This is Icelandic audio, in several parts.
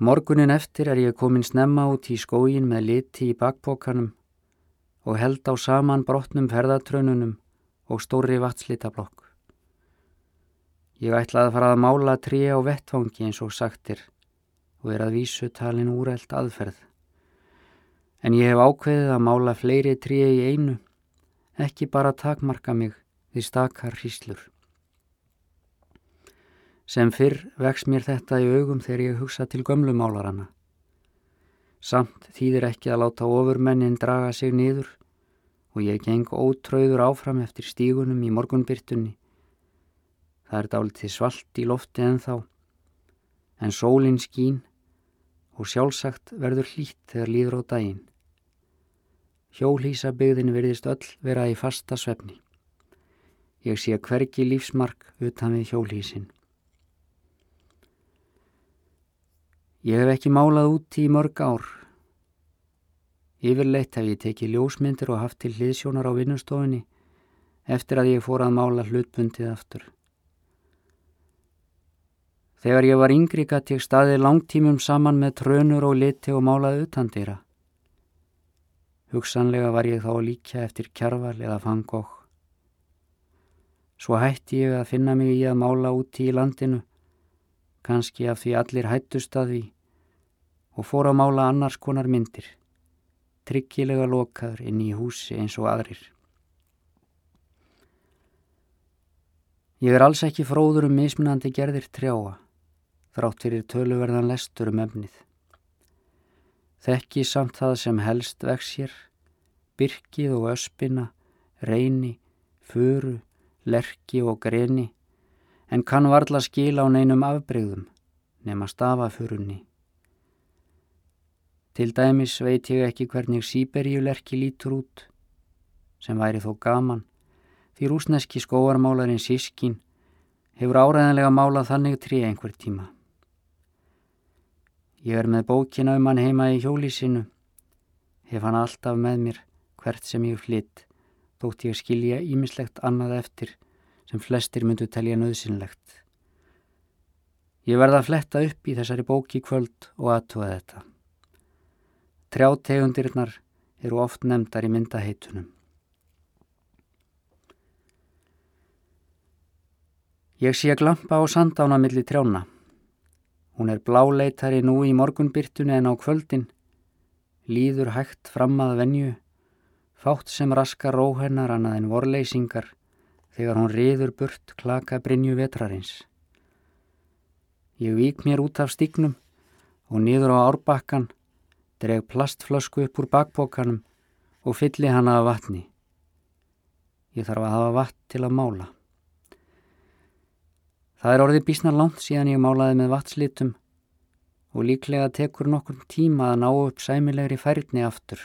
Morgunin eftir er ég komin snemma út í skógin með liti í bakbókanum og held á saman brotnum ferðatrönunum og stóri vatslitablokk. Ég ætlaði að fara að mála trí á vettvangi eins og sagtir og er að vísu talin úrælt aðferð. En ég hef ákveðið að mála fleiri trí í einu, ekki bara takmarka mig því stakar hríslur. Sem fyrr vex mér þetta í augum þegar ég hugsa til gömlumálarana. Samt þýðir ekki að láta ofurmennin draga sig niður og ég geng ótröður áfram eftir stígunum í morgunbyrtunni. Það er dálítið svalt í lofti en þá, en sólinn skín og sjálfsagt verður hlýtt þegar líður á daginn. Hjólísabygðin verðist öll vera í fasta svefni. Ég sé hverki lífsmark utan við hjólísin. Ég hef ekki málað út í mörg ár. Yfirleitt hef ég tekið ljósmyndir og haft til hliðsjónar á vinnustofinni eftir að ég fór að mála hlutbundið aftur. Þegar ég var yngri gæti ég staðið langtímum saman með trönur og liti og málaði utandýra. Hugsanlega var ég þá líka eftir kjarval eða fangokk. Svo hætti ég að finna mig í að mála úti í landinu kannski af því allir hættust að því og fór að mála annars konar myndir, tryggilega lokaður inn í húsi eins og aðrir. Ég er alls ekki fróður um mismunandi gerðir trjáa, þrátt fyrir töluverðan lestur um efnið. Þekki samt það sem helst vex hér, byrkið og öspina, reyni, furu, lerki og greni, en kann varla skila á neinum afbreyðum nema stafafurunni. Til dæmis veit ég ekki hvernig síberjulerki lítur út, sem væri þó gaman, því rúsneski skóarmálarinn Sískin hefur áræðanlega málað þannig trí einhver tíma. Ég er með bókina um hann heima í hjólísinu, hef hann alltaf með mér hvert sem ég flytt, þótt ég skilja ímislegt annað eftir sem flestir myndu telja nöðsynlegt. Ég verða að fletta upp í þessari bóki kvöld og aðtúa þetta. Trjátegundirnar eru oft nefndar í myndaheitunum. Ég sé glampa á sandána millir trjána. Hún er bláleitari nú í morgunbyrtunni en á kvöldin, líður hægt fram að venju, fátt sem raskar róhennar annað en vorleysingar þegar hún riður burt klaka brinju vetrarins. Ég vík mér út af stíknum og niður á árbakkan, dreg plastflösku upp úr bakbókanum og fylli hana af vatni. Ég þarf að hafa vatn til að mála. Það er orðið bísna langt síðan ég málaði með vatnslitum og líklega tekur nokkur tíma að ná upp sæmilegri færni aftur.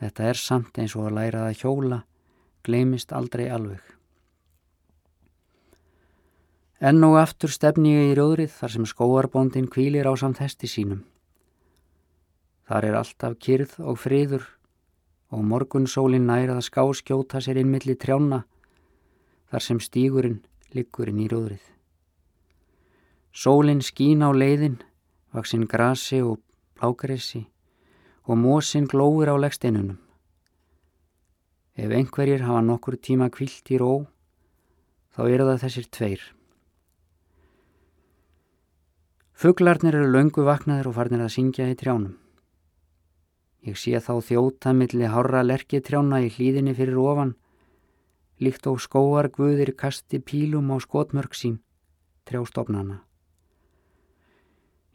Þetta er samt eins og að læra að hjóla gleimist aldrei alveg. Enn og aftur stefni ég í rjóðrið þar sem skóarbóndin kvílir á samt hesti sínum. Þar er alltaf kyrð og friður og morgunsólinn nærað að skáskjóta sér inn millir trjána þar sem stígurinn liggur inn í rjóðrið. Sólinn skín á leiðin, vaksinn grasi og blágressi og mósinn glóir á leggsteinunum. Ef einhverjir hafa nokkur tíma kvilt í ró, þá eru það þessir tveir. Fuglarnir eru löngu vaknaður og farnir að syngja í trjánum. Ég sé þá þjóta milli hára lerki trjána í hlýðinni fyrir ofan, líkt og skóar guðir kasti pílum á skotmörg sín, trjástofnana.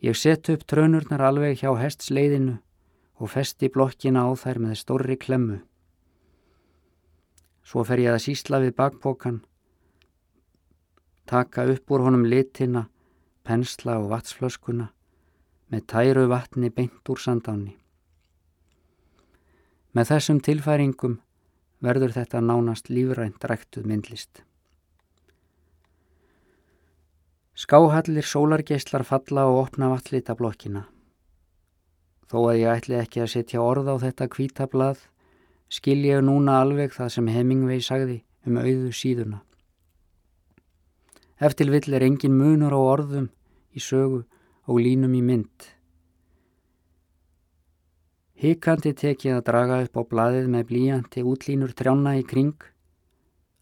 Ég set upp trönurnar alveg hjá hestsleiðinu og festi blokkina á þær með stórri klemmu. Svo fer ég að sísla við bakbókan, taka upp úr honum litina, pensla og vatsflöskuna með tæru vatni beint úr sandáni. Með þessum tilfæringum verður þetta nánast lífrænt ræktuð myndlist. Skáhallir sólargeislar falla og opna vallita blokkina. Þó að ég ætli ekki að setja orð á þetta kvítablað skil ég núna alveg það sem Hemingway sagði um auðu síðuna. Eftir vill er engin munur á orðum í sögu og línum í mynd. Hikandi tek ég að draga upp á blaðið með blíjandi útlínur trjána í kring,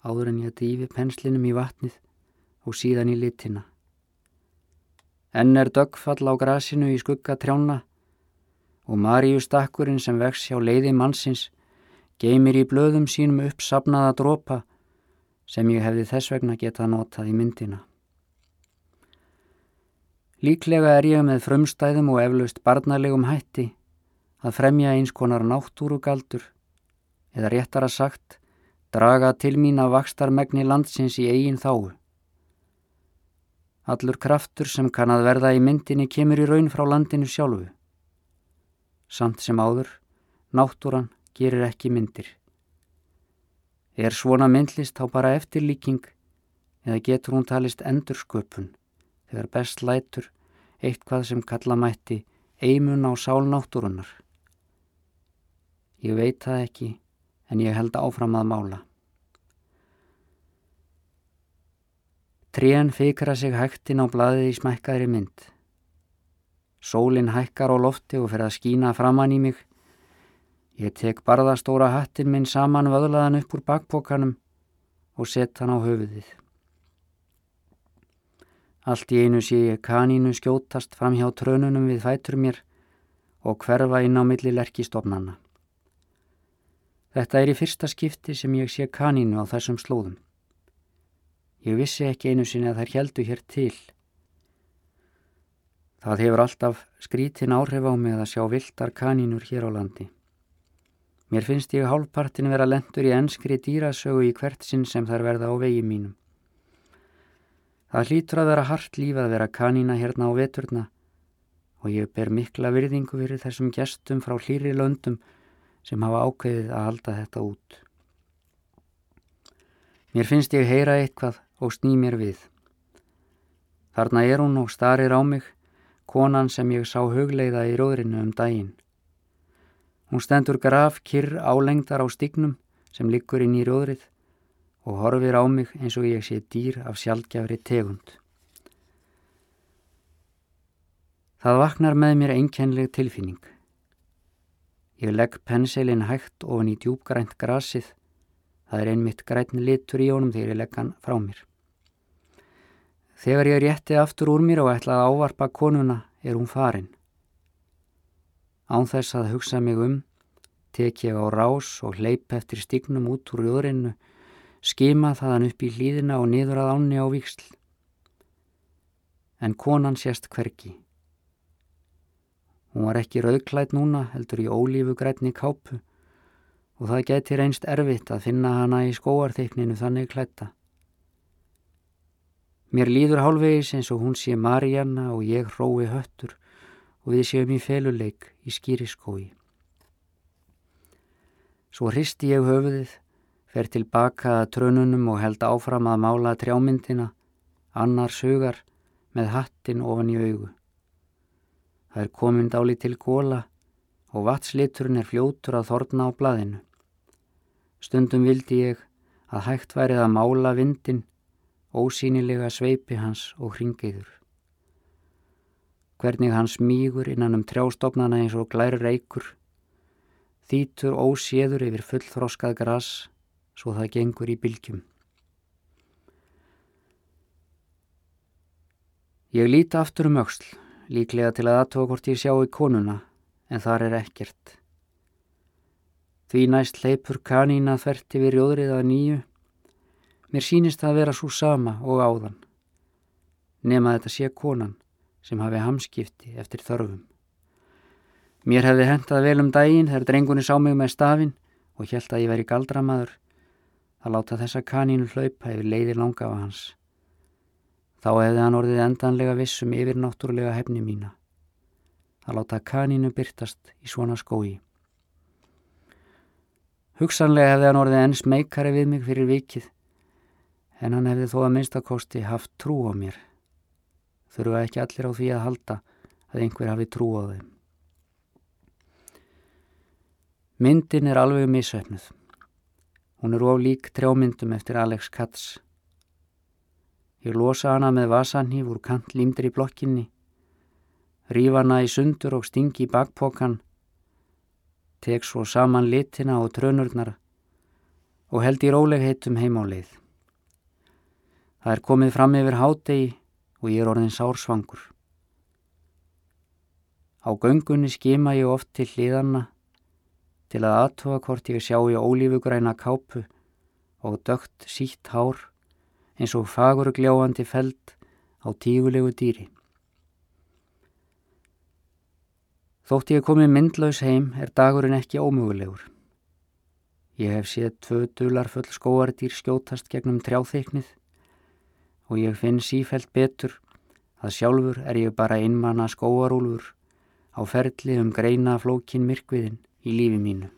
áður en ég dýfi penslinum í vatnið og síðan í litina. Enn er dögfall á grasinu í skugga trjána og Maríu stakkurinn sem vex hjá leiði mannsins geymir í blöðum sínum uppsapnaða drópa sem ég hefði þess vegna getað notað í myndina. Líklega er ég með frumstæðum og eflaust barnalegum hætti að fremja eins konar náttúrugaldur eða réttara sagt draga til mín að vakstarmegni landsins í eigin þáu. Allur kraftur sem kann að verða í myndinni kemur í raun frá landinu sjálfu. Samt sem áður, náttúran gerir ekki myndir. Er svona myndlist þá bara eftirlíking eða getur hún talist endursköpun þegar best lætur eitthvað sem kalla mætti eimun á sálnáttúrunar? Ég veit það ekki en ég held áfram að mála. Trén fikra sig hægtin á blaðið í smækkaðri mynd. Sólinn hækkar á lofti og fer að skína framann í mig Ég tek barðastóra hattin minn saman vöðlaðan upp úr bakpokanum og sett hann á höfuðið. Allt í einu sé ég kanínu skjótast fram hjá trönunum við fætur mér og hverfa inn á milli lerkistofnanna. Þetta er í fyrsta skipti sem ég sé kanínu á þessum slóðum. Ég vissi ekki einu sinni að þær heldu hér til. Það hefur alltaf skrítin áhrif á mig að sjá viltar kanínur hér á landi. Mér finnst ég hálfpartin vera lendur í enskri dýrasögu í hvert sinn sem þær verða á vegi mínum. Það hlýtur að vera hart líf að vera kanína hérna á veturna og ég ber mikla virðingu fyrir þessum gestum frá hlýri löndum sem hafa ákveðið að halda þetta út. Mér finnst ég heyra eitthvað og sný mér við. Þarna er hún og starir á mig, konan sem ég sá hugleiða í róðrinu um daginn. Hún stendur graf kyrr álengdar á stignum sem liggur inn í rjóðrið og horfir á mig eins og ég sé dýr af sjálfgjafri tegund. Það vaknar með mér einkennleg tilfinning. Ég legg penselin hægt ofan í djúbgrænt grasið. Það er einmitt grætni litur í honum þegar ég legg hann frá mér. Þegar ég rétti aftur úr mér og ætlaði að ávarpa konuna er hún farin. Án þess að hugsa mig um, tek ég á rás og hleyp eftir stignum út úr jöðrinu, skima þaðan upp í hlýðina og niður að ánni á viksl. En konan sést hverki. Hún var ekki rauðklætt núna, heldur í ólífu grætni kápu og það geti reynst erfitt að finna hana í skóarþeikninu þannig klætta. Mér líður hálfvegis eins og hún sé Marianna og ég hrói höttur og við séum í feluleik í skýriskói. Svo hristi ég höfuðið, fer tilbaka að trönunum og held áfram að mála trjámyndina, annar sögar með hattin ofan í augu. Það er komin dáli til góla og vatsliturinn er fljótur að þorna á blaðinu. Stundum vildi ég að hægt værið að mála vindin, ósýnilega sveipi hans og hringeiður hvernig hans mýgur innan um trjástofnana eins og glær reikur, þýtur óséður yfir fullþroskað gras svo það gengur í bylgjum. Ég líti aftur um auksl, líklega til að aðtóa hvort ég sjá í konuna, en þar er ekkert. Því næst leipur kanína þverti við rjóðrið að nýju. Mér sínist það að vera svo sama og áðan. Nefn að þetta sé konan sem hafi hamskipti eftir þörfum. Mér hefði hendað vel um daginn þegar drengunni sá mig með stafinn og hjælt að ég væri galdramadur að láta þessa kanínu hlaupa yfir leiðir langafa hans. Þá hefði hann orðið endanlega vissum yfir náttúrulega hefni mína að láta kanínu byrtast í svona skói. Hugsanlega hefði hann orðið enns meikari við mig fyrir vikið en hann hefði þó að minnstakosti haft trú á mér þurfa ekki allir á því að halda að einhver hafi trú á þeim. Myndin er alveg missöfnuð. Hún er oflík trjámyndum eftir Alex Katz. Ég losa hana með vasanhíf úr kant límdir í blokkinni. rífana í sundur og stingi í bakpokan, tek svo saman litina og trönurnar og held í rólegheitum heim á leið. Það er komið fram yfir hádegi og ég er orðin sársvangur. Á göngunni skima ég oft til hliðanna til að aðtóa hvort ég sjá í ólífugræna kápu og dögt sítt hár eins og fagur gljáandi feld á tígulegu dýri. Þótt ég komið myndlaus heim er dagurinn ekki ómögulegur. Ég hef séð tvö dularfull skóardýr skjótast gegnum trjáþeiknið og ég finn sífælt betur að sjálfur er ég bara einmanna skóarúlfur á ferli um greina flókin myrkviðin í lífi mínu.